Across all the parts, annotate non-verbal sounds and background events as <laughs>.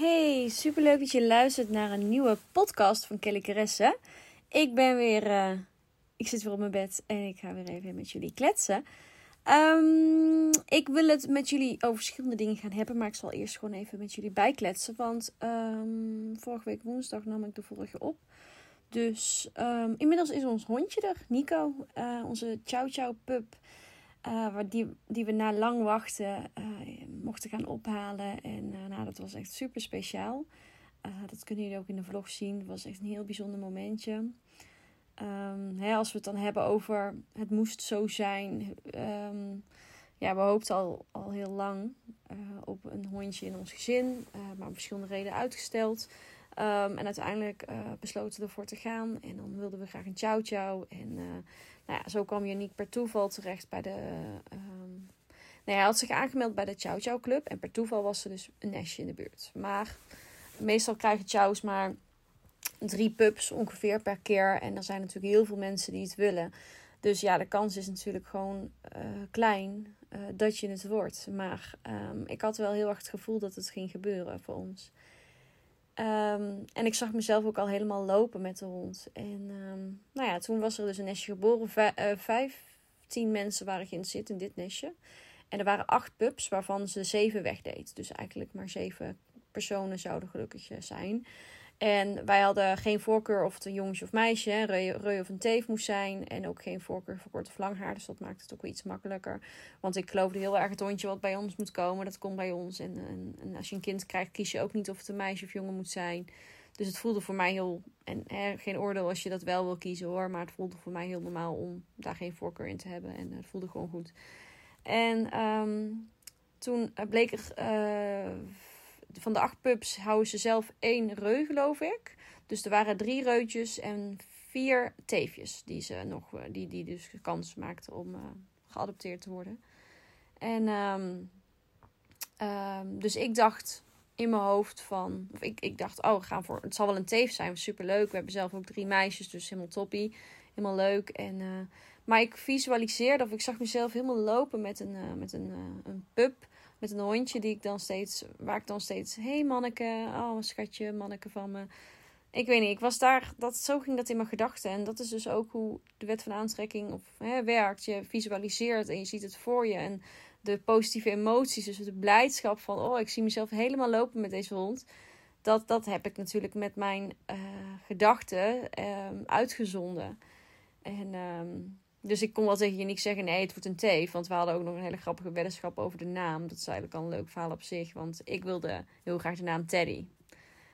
Hey, superleuk dat je luistert naar een nieuwe podcast van Kelly. Ik ben weer, eh, ik zit weer op mijn bed en ik ga weer even met jullie kletsen. Ehm, ik wil het met jullie over verschillende dingen gaan hebben, maar ik zal eerst gewoon even met jullie bijkletsen. Want um, vorige week woensdag nam ik de vorige op. Dus um, inmiddels is ons hondje er, Nico, uh, onze Chow Chow pup. Uh, die, die we na lang wachten uh, mochten gaan ophalen. En uh, nou, dat was echt super speciaal. dat kunnen jullie ook in de vlog zien. Het was echt een heel bijzonder momentje. Um, hè, als we het dan hebben over het moest zo zijn. Um, ja, we hoopten al, al heel lang op een hondje in ons gezin. maar om verschillende redenen uitgesteld. Um, en uiteindelijk besloten we ervoor te gaan. En dan wilden we graag een chow chow. En nou ja, zo kwam niet per toeval terecht bij de. Um, nou hij had zich aangemeld bij de Chow Chow Club. En per toeval was er dus een nestje in de buurt. Maar meestal krijgen chows maar drie pups ongeveer per keer. En er zijn natuurlijk heel veel mensen die het willen. Dus ja, de kans is natuurlijk gewoon uh, klein uh, dat je het wordt. Maar um, ik had wel heel erg het gevoel dat het ging gebeuren voor ons. Um, en ik zag mezelf ook al helemaal lopen met de hond. En um, nou ja, toen was er dus een nestje geboren. Uh, vijftien mensen waren geïnteresseerd in dit nestje. En er waren acht pups, waarvan ze zeven wegdeed. Dus eigenlijk maar zeven personen zouden gelukkig zijn. En wij hadden geen voorkeur of het een jongetje of meisje, reu, reu of een teef moest zijn. En ook geen voorkeur voor kort of lang haar. Dus dat maakt het ook iets makkelijker. Want ik geloofde heel erg het hondje wat bij ons moet komen, dat komt bij ons. En, en, als je een kind krijgt, kies je ook niet of het een meisje of jongen moet zijn. Dus het voelde voor mij heel, en hè, geen oordeel als je dat wel wil kiezen hoor. Maar het voelde voor mij heel normaal om daar geen voorkeur in te hebben. En het voelde gewoon goed. En um, toen bleek er... Uh, van de acht pups houden ze zelf één reu, geloof ik. Dus er waren drie reutjes en vier teefjes die ze nog, die, die dus kans maakten om uh, geadopteerd te worden. En um, um, dus ik dacht in mijn hoofd van, of ik, ik dacht, oh, we gaan voor, het zal wel een teef zijn, superleuk. We hebben zelf ook drie meisjes, dus helemaal toppie, helemaal leuk. En, uh, maar ik visualiseerde, of ik zag mezelf helemaal lopen met een, met een, een pup met een hondje die ik dan steeds, waar ik dan steeds, hey manneke, oh schatje, manneke van me. Ik weet niet, ik was daar, dat, zo ging dat in mijn gedachten. En dat is dus ook hoe de wet van aantrekking of, hè, werkt. Je visualiseert en je ziet het voor je. En de positieve emoties, dus de blijdschap van, oh ik zie mezelf helemaal lopen met deze hond. Dat, dat heb ik natuurlijk met mijn uh, gedachten um, uitgezonden. En um, dus ik kon wel tegen je zeggen, nee, het wordt een teef. Want we hadden ook nog een hele grappige weddenschap over de naam. Dat is eigenlijk al een leuk verhaal op zich. Want ik wilde heel graag de naam Teddy.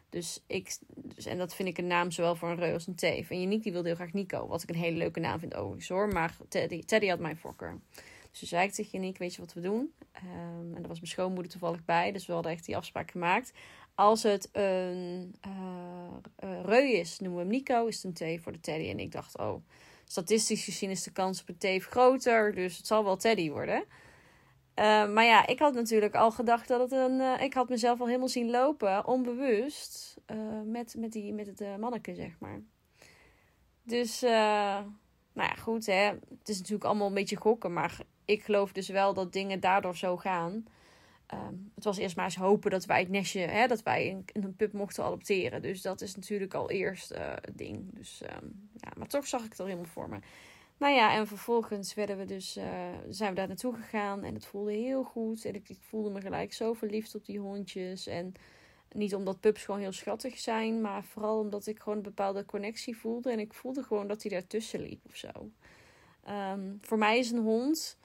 Dus ik, dus, en dat vind ik een naam zowel voor een reu als een teef. En Janiek die wilde heel graag Nico. Wat ik een hele leuke naam vind overigens hoor. Maar Teddy, Teddy had mijn voorkeur. Dus toen zei ik tegen Janiek, weet je wat we doen? Um, en daar was mijn schoonmoeder toevallig bij. Dus we hadden echt die afspraak gemaakt. Als het een uh, reu is, noemen we hem Nico. Is het een teef voor de Teddy. En ik dacht, oh statistisch gezien is de kans op een teef groter. Dus het zal wel Teddy worden. Uh, maar ja, ik had natuurlijk al gedacht dat het een. Uh, ik had mezelf al helemaal zien lopen, onbewust. Uh, met, met, die, met het manneke, zeg maar. Dus, nou ja, goed, hè. Het is natuurlijk allemaal een beetje gokken. Maar ik geloof dus wel dat dingen daardoor zo gaan. Um, het was eerst maar eens hopen dat wij het nestje, hè, dat wij een, een pup mochten adopteren. Dus dat is natuurlijk al eerst uh, het ding. Dus, um, ja, maar toch zag ik het al helemaal voor me. Nou ja, en vervolgens werden we dus, uh, zijn we daar naartoe gegaan en het voelde heel goed. En ik, ik, voelde me gelijk zo verliefd op die hondjes. En niet omdat pups gewoon heel schattig zijn, maar vooral omdat ik gewoon een bepaalde connectie voelde. En ik voelde gewoon dat hij daartussen liep of zo. Um, voor mij is een hond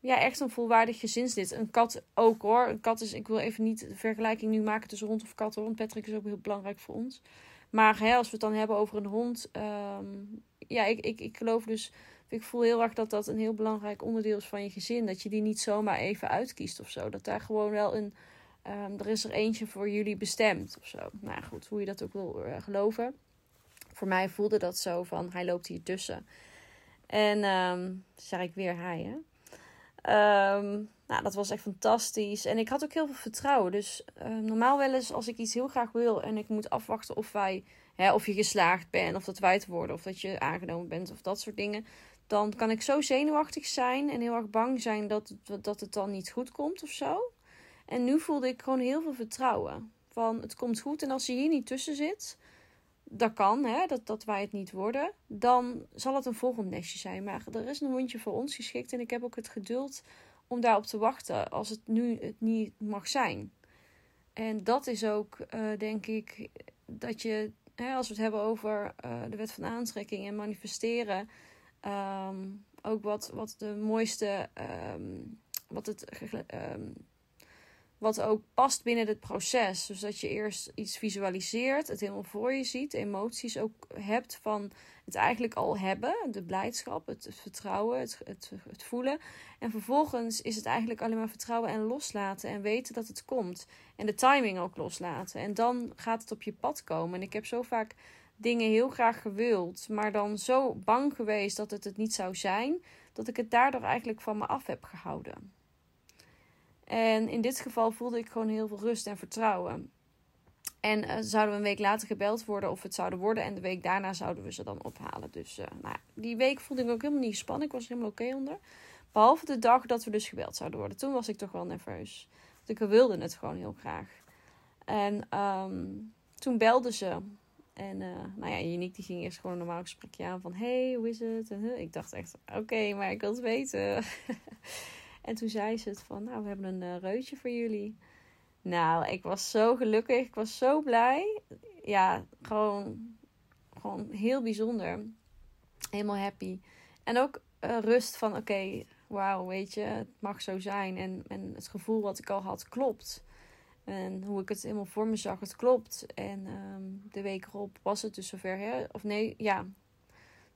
ja, echt een volwaardig gezinslid. Een kat ook hoor. Een kat is, ik wil even niet de vergelijking nu maken tussen hond of kat hoor. Want Patrick is ook heel belangrijk voor ons. Maar als we het dan hebben over een hond. Um, ja, ik, ik, ik geloof dus. Ik voel heel erg dat dat een heel belangrijk onderdeel is van je gezin. Dat je die niet zomaar even uitkiest of zo. Dat daar gewoon wel een, ehm, er is er eentje voor jullie bestemd of zo. Nou goed, hoe je dat ook wil uh, geloven. Voor mij voelde dat zo van, hij loopt hier tussen. En um, ik weer hè. Um, nou, dat was echt fantastisch. En ik had ook heel veel vertrouwen. Dus normaal wel eens als ik iets heel graag wil en ik moet afwachten of wij, hè, of je geslaagd bent, of dat wij het worden, of dat je aangenomen bent, of dat soort dingen dan kan ik zo zenuwachtig zijn en heel erg bang zijn dat, dat het dan niet goed komt of zo. En nu voelde ik gewoon heel veel vertrouwen. Van het komt goed en als je hier niet tussen zit, dat kan, hè, dat, dat wij het niet worden, dan zal het een volgend nestje zijn. Maar er is een hondje voor ons geschikt en ik heb ook het geduld om daarop te wachten als het nu het niet mag zijn. En dat is ook, uh, denk ik, dat je, hè, als we het hebben over uh, de wet van aantrekking en manifesteren, Um, ook wat, wat de mooiste, um, wat, het, um, wat ook past binnen het proces. Dus dat je eerst iets visualiseert, het helemaal voor je ziet, emoties ook hebt van het eigenlijk al hebben, de blijdschap, het, vertrouwen, het, het, het voelen. En vervolgens is het eigenlijk alleen maar vertrouwen en loslaten en weten dat het komt. En de timing ook loslaten. En dan gaat het op je pad komen. En ik heb zo vaak dingen heel graag gewild, maar dan zo bang geweest dat het het niet zou zijn, dat ik het daardoor eigenlijk van me af heb gehouden. En in dit geval voelde ik gewoon heel veel rust en vertrouwen. En uh, zouden we een week later gebeld worden of het zouden worden. En de week daarna zouden we ze dan ophalen. Dus uh, nou, die week voelde ik ook helemaal niet gespannen. Ik was er helemaal oké onder. Behalve de dag dat we dus gebeld zouden worden. Toen was ik toch wel nerveus. Want ik wilde het gewoon heel graag. En um, toen belden ze. En uh, nou ja, Unique die ging eerst gewoon een normaal gesprekje aan van... Hey, hoe is het? Ik dacht echt, oké, maar ik wil het weten. <laughs> en toen zei ze het van, nou, we hebben een uh, reutje voor jullie. Nou, ik was zo gelukkig. Ik was zo blij. Ja, gewoon, gewoon heel bijzonder. Helemaal happy. En ook uh, rust van, oké, okay, wauw, weet je, het mag zo zijn. En, en het gevoel wat ik al had klopt. En hoe ik het helemaal voor me zag, het klopt. En um, de week erop was het dus zover. Hè? Of nee, ja.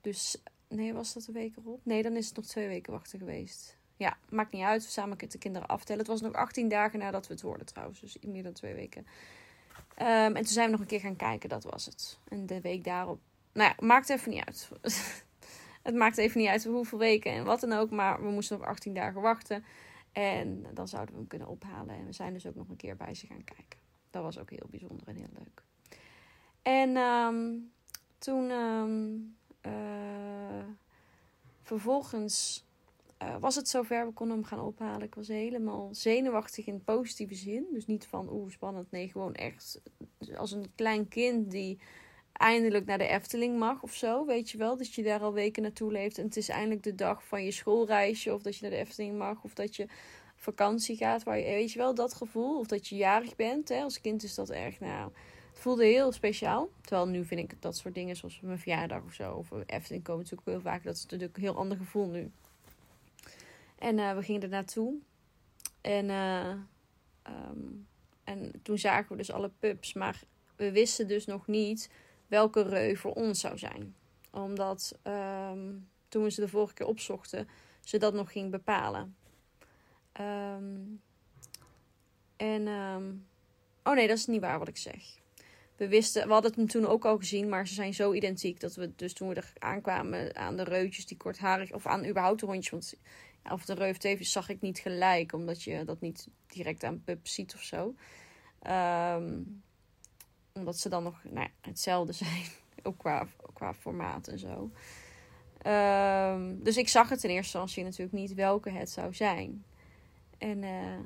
Dus, nee, was dat de week erop? Nee, dan is het nog twee weken wachten geweest. Ja, maakt niet uit. We samen de kinderen aftellen. Het was nog 18 dagen nadat we het hoorden trouwens. Dus meer dan twee weken. Um, en toen zijn we nog een keer gaan kijken. Dat was het. En de week daarop... Nou ja, maakt even niet uit. <laughs> het maakt even niet uit hoeveel weken en wat dan ook. Maar we moesten nog 18 dagen wachten. En dan zouden we hem kunnen ophalen. En we zijn dus ook nog een keer bij ze gaan kijken. Dat was ook heel bijzonder en heel leuk. En um, toen um, uh, vervolgens uh, was het zover. We konden hem gaan ophalen. Ik was helemaal zenuwachtig in positieve zin. Dus niet van oeh spannend. Nee, gewoon echt als een klein kind die eindelijk naar de Efteling mag of zo. Weet je wel, dat je daar al weken naartoe leeft. En het is eindelijk de dag van je schoolreisje. Of dat je naar de Efteling mag. Of dat je vakantie gaat. Waar je, weet je wel, dat gevoel. Of dat je jarig bent. Hè? Als kind is dat erg, nou... Het voelde heel speciaal. Terwijl nu vind ik dat soort dingen zoals mijn verjaardag of zo. Of Efteling komen natuurlijk heel vaak. Dat is natuurlijk een heel ander gevoel nu. En uh, we gingen er naartoe. En, uh, um, en toen zagen we dus alle pubs. Maar we wisten dus nog niet welke reu voor ons zou zijn. Omdat um, toen we ze de vorige keer opzochten, ze dat nog ging bepalen. Um, en, oh nee, dat is niet waar wat ik zeg. We wisten, we hadden het toen ook al gezien, maar ze zijn zo identiek dat we dus toen we er aankwamen aan de reutjes die kortharig, of aan überhaupt de hondjes, want of de reuf zag ik niet gelijk, omdat je dat niet direct aan pup ziet of zo. Um, omdat ze dan nog nou ja, hetzelfde <laughs> zijn. Ook qua, qua formaat en zo. Um, dus ik zag het in eerste instantie natuurlijk niet welke het zou zijn. En uh,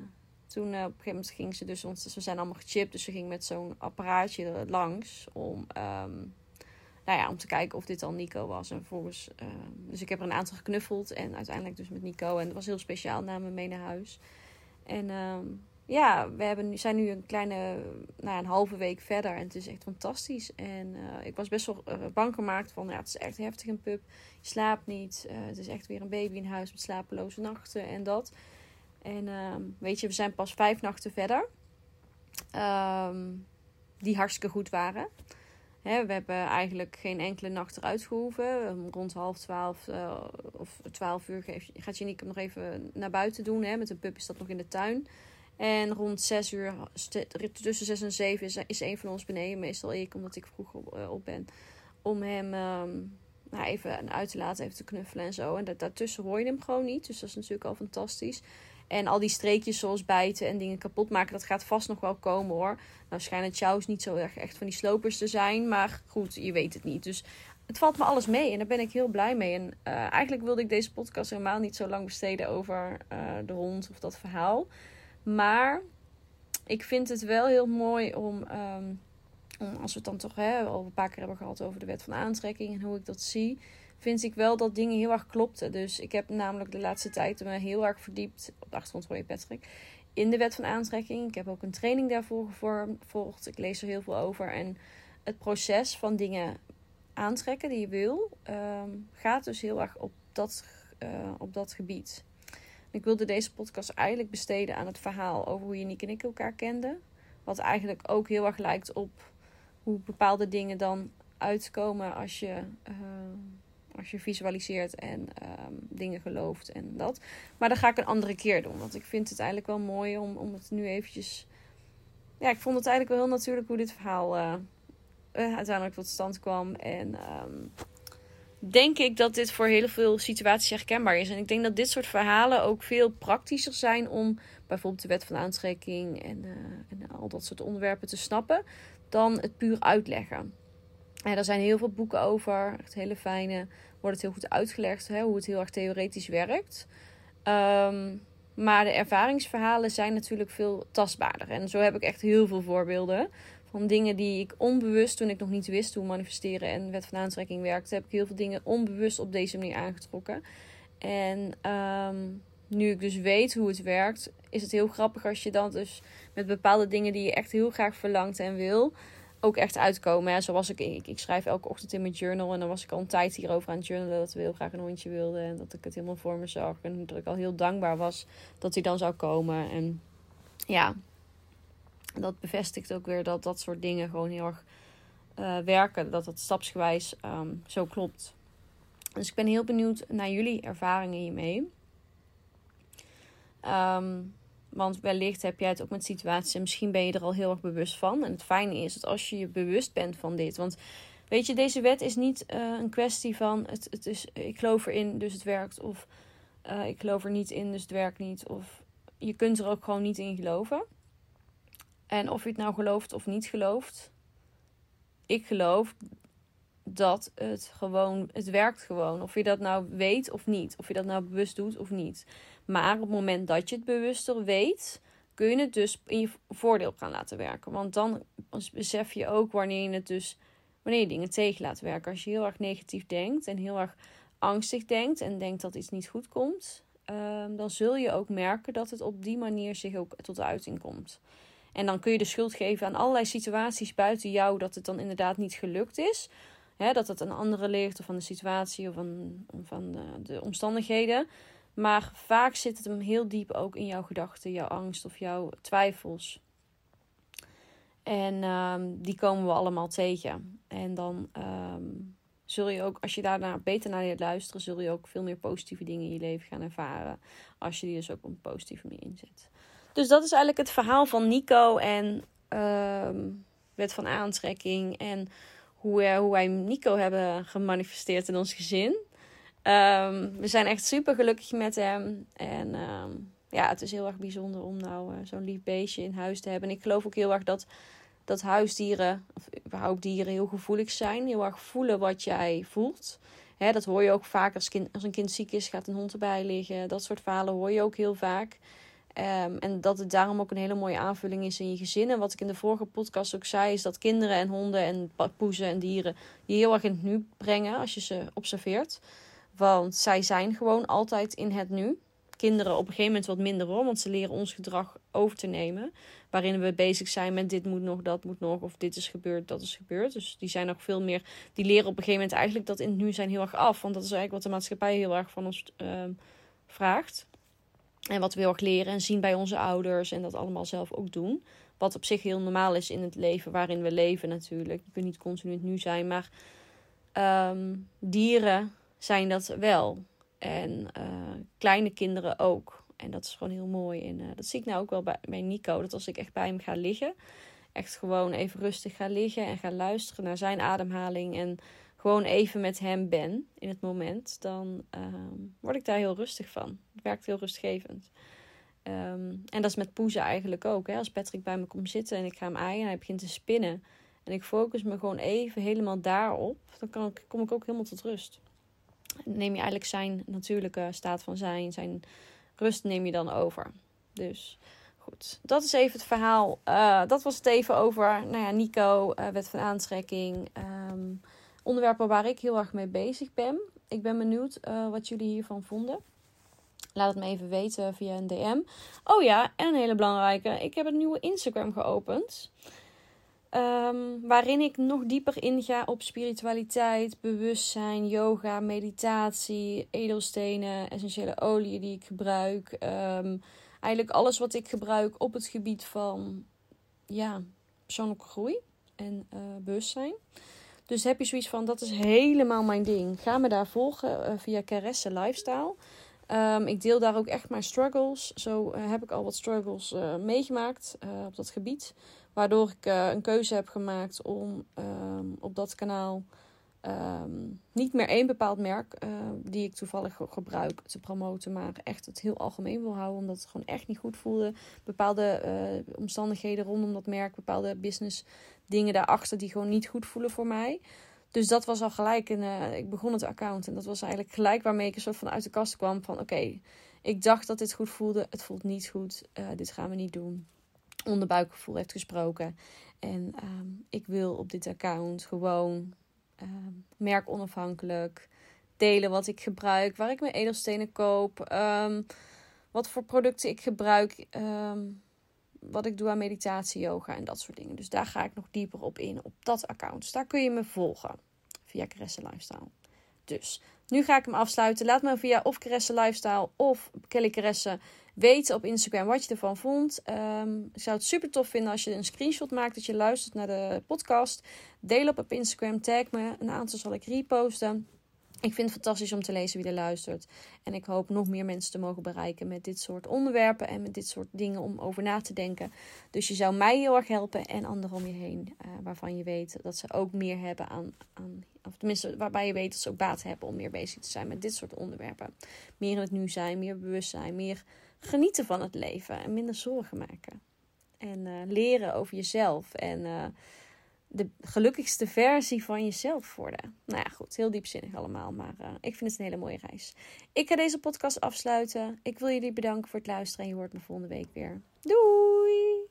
toen uh, op een gegeven moment ging ze dus ons... we zijn allemaal gechipt, dus ze ging met zo'n apparaatje langs om... Um, nou ja, om te kijken of dit dan Nico was. En volgens, uh, dus ik heb er een aantal geknuffeld. En uiteindelijk dus met Nico. En dat was heel speciaal. Namen mee naar huis. En um, ja, we hebben, zijn nu een kleine, nou, een halve week verder en het is echt fantastisch. En uh, ik was best wel uh, bang gemaakt van, ja, het is echt heftig een pup. Je slaapt niet. Het is echt weer een baby in huis met slapeloze nachten en dat. En ehm, weet je, we zijn pas vijf nachten verder. Um, die hartstikke goed waren. We hebben eigenlijk geen enkele nacht eruit gehoeven. Rond half twaalf of twaalf uur gaat Janiek hem nog even naar buiten doen. Hè. Met een pup is dat nog in de tuin. En rond 6 uur, tussen 6 en 7, is, is een van ons beneden, meestal ik, omdat ik vroeg op, eh, ben, om hem um, nou, even uit te laten, even te knuffelen en zo. En daartussen hoor je hem gewoon niet, dus dat is natuurlijk al fantastisch. En al die streekjes zoals bijten en dingen kapot maken, dat gaat vast nog wel komen hoor. Nou schijnt Chows niet zo erg echt van die slopers te zijn, maar goed, je weet het niet. Dus het valt me alles mee en daar ben ik heel blij mee. En uh, eigenlijk wilde ik deze podcast helemaal niet zo lang besteden over uh, de hond of dat verhaal. Maar ik vind het wel heel mooi om, um, om als we het dan toch hè, al een paar keer hebben gehad over de wet van aantrekking en hoe ik dat zie, vind ik wel dat dingen heel erg klopten. Dus ik heb namelijk de laatste tijd me heel erg verdiept, op de achtergrond hoor je Patrick, in de wet van aantrekking. Ik heb ook een training daarvoor gevolgd. Ik lees er heel veel over. En het proces van dingen aantrekken die je wil, um, gaat dus heel erg op dat, uh, op dat gebied. Ik wilde deze podcast eigenlijk besteden aan het verhaal over hoe Nick en ik elkaar kenden. Wat eigenlijk ook heel erg lijkt op hoe bepaalde dingen dan uitkomen als je, uh, als je visualiseert en um, dingen gelooft en dat. Maar dat ga ik een andere keer doen. Want ik vind het eigenlijk wel mooi om, om het nu eventjes... Ja, ik vond het eigenlijk wel heel natuurlijk hoe dit verhaal uh, uiteindelijk tot stand kwam. En um, denk ik dat dit voor heel veel situaties herkenbaar is. En ik denk dat dit soort verhalen ook veel praktischer zijn om bijvoorbeeld de wet van aantrekking en, uh, en al dat soort onderwerpen te snappen, dan het puur uitleggen. En er zijn heel veel boeken over, echt hele fijne, wordt het heel goed uitgelegd hè, hoe het heel erg theoretisch werkt. Um, maar de ervaringsverhalen zijn natuurlijk veel tastbaarder. En zo heb ik echt heel veel voorbeelden van dingen die ik onbewust, toen ik nog niet wist hoe manifesteren en wet van aantrekking werkte, heb ik heel veel dingen onbewust op deze manier aangetrokken. En um, nu ik dus weet hoe het werkt, is het heel grappig als je dan dus met bepaalde dingen die je echt heel graag verlangt en wil, ook echt uitkomen. Hè. Zoals ik, ik, ik schrijf elke ochtend in mijn journal en dan was ik al een tijd hierover aan het journalen dat we heel graag een hondje wilden en dat ik het helemaal voor me zag en dat ik al heel dankbaar was dat hij dan zou komen. En ja, dat bevestigt ook weer dat dat soort dingen gewoon heel erg uh, werken. Dat dat stapsgewijs um, zo klopt. Dus ik ben heel benieuwd naar jullie ervaringen hiermee. Um, want wellicht heb jij het ook met situaties en misschien ben je er al heel erg bewust van. En het fijne is dat als je je bewust bent van dit. Want weet je, deze wet is niet uh, een kwestie van het, het is, ik geloof erin, dus het werkt. Of uh, ik geloof er niet in, dus het werkt niet. Of je kunt er ook gewoon niet in geloven. En of je het nou gelooft of niet gelooft, ik geloof dat het gewoon, het werkt gewoon. Of je dat nou weet of niet. Of je dat nou bewust doet of niet. Maar op het moment dat je het bewuster weet, kun je het dus in je voordeel gaan laten werken. Want dan besef je ook wanneer je het dus, wanneer je dingen tegen laat werken. Als je heel erg negatief denkt en heel erg angstig denkt en denkt dat iets niet goed komt, um, dan zul je ook merken dat het op die manier zich ook tot uiting komt. En dan kun je de schuld geven aan allerlei situaties buiten jou dat het dan inderdaad niet gelukt is. dat het aan anderen ligt of van de situatie of van, van de, de, omstandigheden. Maar vaak zit het hem heel diep ook in jouw gedachten, jouw angst of jouw twijfels. En um, die komen we allemaal tegen. En dan um, zul je ook, als je daarna beter naar je luisteren, zul je ook veel meer positieve dingen in je leven gaan ervaren. Als je die dus ook op een positieve manier inzet. Dus dat is eigenlijk het verhaal van Nico en uh, wet van aantrekking. En hoe, uh, hoe wij Nico hebben gemanifesteerd in ons gezin. Um, we zijn echt super gelukkig met hem. En um, ja, het is heel erg bijzonder om nou uh, zo'n lief beestje in huis te hebben. En ik geloof ook heel erg dat, dat huisdieren, of überhaupt dieren, heel gevoelig zijn. Heel erg voelen wat jij voelt. Dat hoor je ook vaak als, een kind ziek is, gaat een hond erbij liggen. Dat soort verhalen hoor je ook heel vaak. Um, en dat het daarom ook een hele mooie aanvulling is in je gezin. En wat ik in de vorige podcast ook zei, is dat kinderen en honden en poezen en dieren je heel erg in het nu brengen als je ze observeert. Want zij zijn gewoon altijd in het nu. Kinderen op een gegeven moment wat minder hoor, want ze leren ons gedrag over te nemen. Waarin we bezig zijn met dit moet nog, dat moet nog, of dit is gebeurd, dat is gebeurd. Dus die zijn nog veel meer, die leren op een gegeven moment eigenlijk dat in het nu zijn heel erg af. Want dat is eigenlijk wat de maatschappij heel erg van ons um, vraagt. En wat we heel erg leren en zien bij onze ouders en dat allemaal zelf ook doen. Wat op zich heel normaal is in het leven waarin we leven natuurlijk. Je kunt niet continu het nu zijn, maar um, dieren zijn dat wel. En uh, kleine kinderen ook. En dat is gewoon heel mooi. En uh, dat zie ik nou ook wel bij, bij Nico. Dat als ik echt bij hem ga liggen, echt gewoon even rustig ga liggen en ga luisteren naar zijn ademhaling. En gewoon even met hem ben in het moment, dan ehm, word ik daar heel rustig van. Het werkt heel rustgevend. Ehm, en dat is met poezen eigenlijk ook. Hè? Als Patrick bij me komt zitten en ik ga hem aaien en hij begint te spinnen. En ik focus me gewoon even helemaal daarop. Dan kan ik, kom ik ook helemaal tot rust. Neem je eigenlijk zijn natuurlijke staat van zijn, zijn rust neem je dan over. Dus goed, dat is even het verhaal. Uh, dat was het even over nou ja, Nico, uh, wet van aantrekking. Um, onderwerpen waar ik heel erg mee bezig ben. Ik ben benieuwd uh, wat jullie hiervan vonden. Laat het me even weten via een DM. Oh ja, en een hele belangrijke. Ik heb een nieuwe Instagram geopend. Um, waarin ik nog dieper inga op spiritualiteit, bewustzijn, yoga, meditatie, edelstenen, essentiële oliën die ik gebruik. Um, eigenlijk alles wat ik gebruik op het gebied van ja, persoonlijke groei en uh, bewustzijn. Dus heb je zoiets van, dat is helemaal mijn ding. Ga me daar volgen uh, via Caresse Lifestyle. Um, ik deel daar ook echt mijn struggles. Zo uh, heb ik al wat struggles meegemaakt op dat gebied. Waardoor ik een keuze heb gemaakt om um, op dat kanaal um, niet meer één bepaald merk die ik toevallig gebruik te promoten. Maar echt het heel algemeen wil houden. Omdat het gewoon echt niet goed voelde. Bepaalde omstandigheden rondom dat merk. Bepaalde business dingen daarachter die gewoon niet goed voelen voor mij. Dus dat was al gelijk een. Uh, ik begon het account en dat was eigenlijk gelijk waarmee ik een soort van uit de kast kwam van oké, ik dacht dat dit goed voelde, het voelt niet goed, dit gaan we niet doen. Onderbuikgevoel heeft gesproken en uh, ik wil op dit account gewoon ehm, merk onafhankelijk delen wat ik gebruik, waar ik mijn edelstenen koop, um, wat voor producten ik gebruik wat ik doe aan meditatie, yoga en dat soort dingen. Dus daar ga ik nog dieper op in op dat account. Dus daar kun je me volgen via Caresse Lifestyle. Dus nu ga ik hem afsluiten. Laat me via of Caresse Lifestyle of Kelly Caresse weten op Instagram wat je ervan vond. Um, ik zou het super tof vinden als je een screenshot maakt dat je luistert naar de podcast. Deel op op Instagram, tag me. Een aantal zal ik reposten. Ik vind het fantastisch om te lezen wie er luistert. En ik hoop nog meer mensen te mogen bereiken met dit soort onderwerpen en met dit soort dingen om over na te denken. Dus je zou mij heel erg helpen en anderen om je heen, uh, waarvan je weet dat ze ook meer hebben aan, aan, of tenminste waarbij je weet dat ze ook baat hebben om meer bezig te zijn met dit soort onderwerpen. Meer in het nu zijn, meer bewust zijn, meer genieten van het leven en minder zorgen maken. En uh, leren over jezelf en. Uh, de gelukkigste versie van jezelf worden. Nou ja, goed, heel diepzinnig allemaal, maar uh, ik vind het een hele mooie reis. Ik ga deze podcast afsluiten. Ik wil jullie bedanken voor het luisteren en je hoort me volgende week weer. Doei!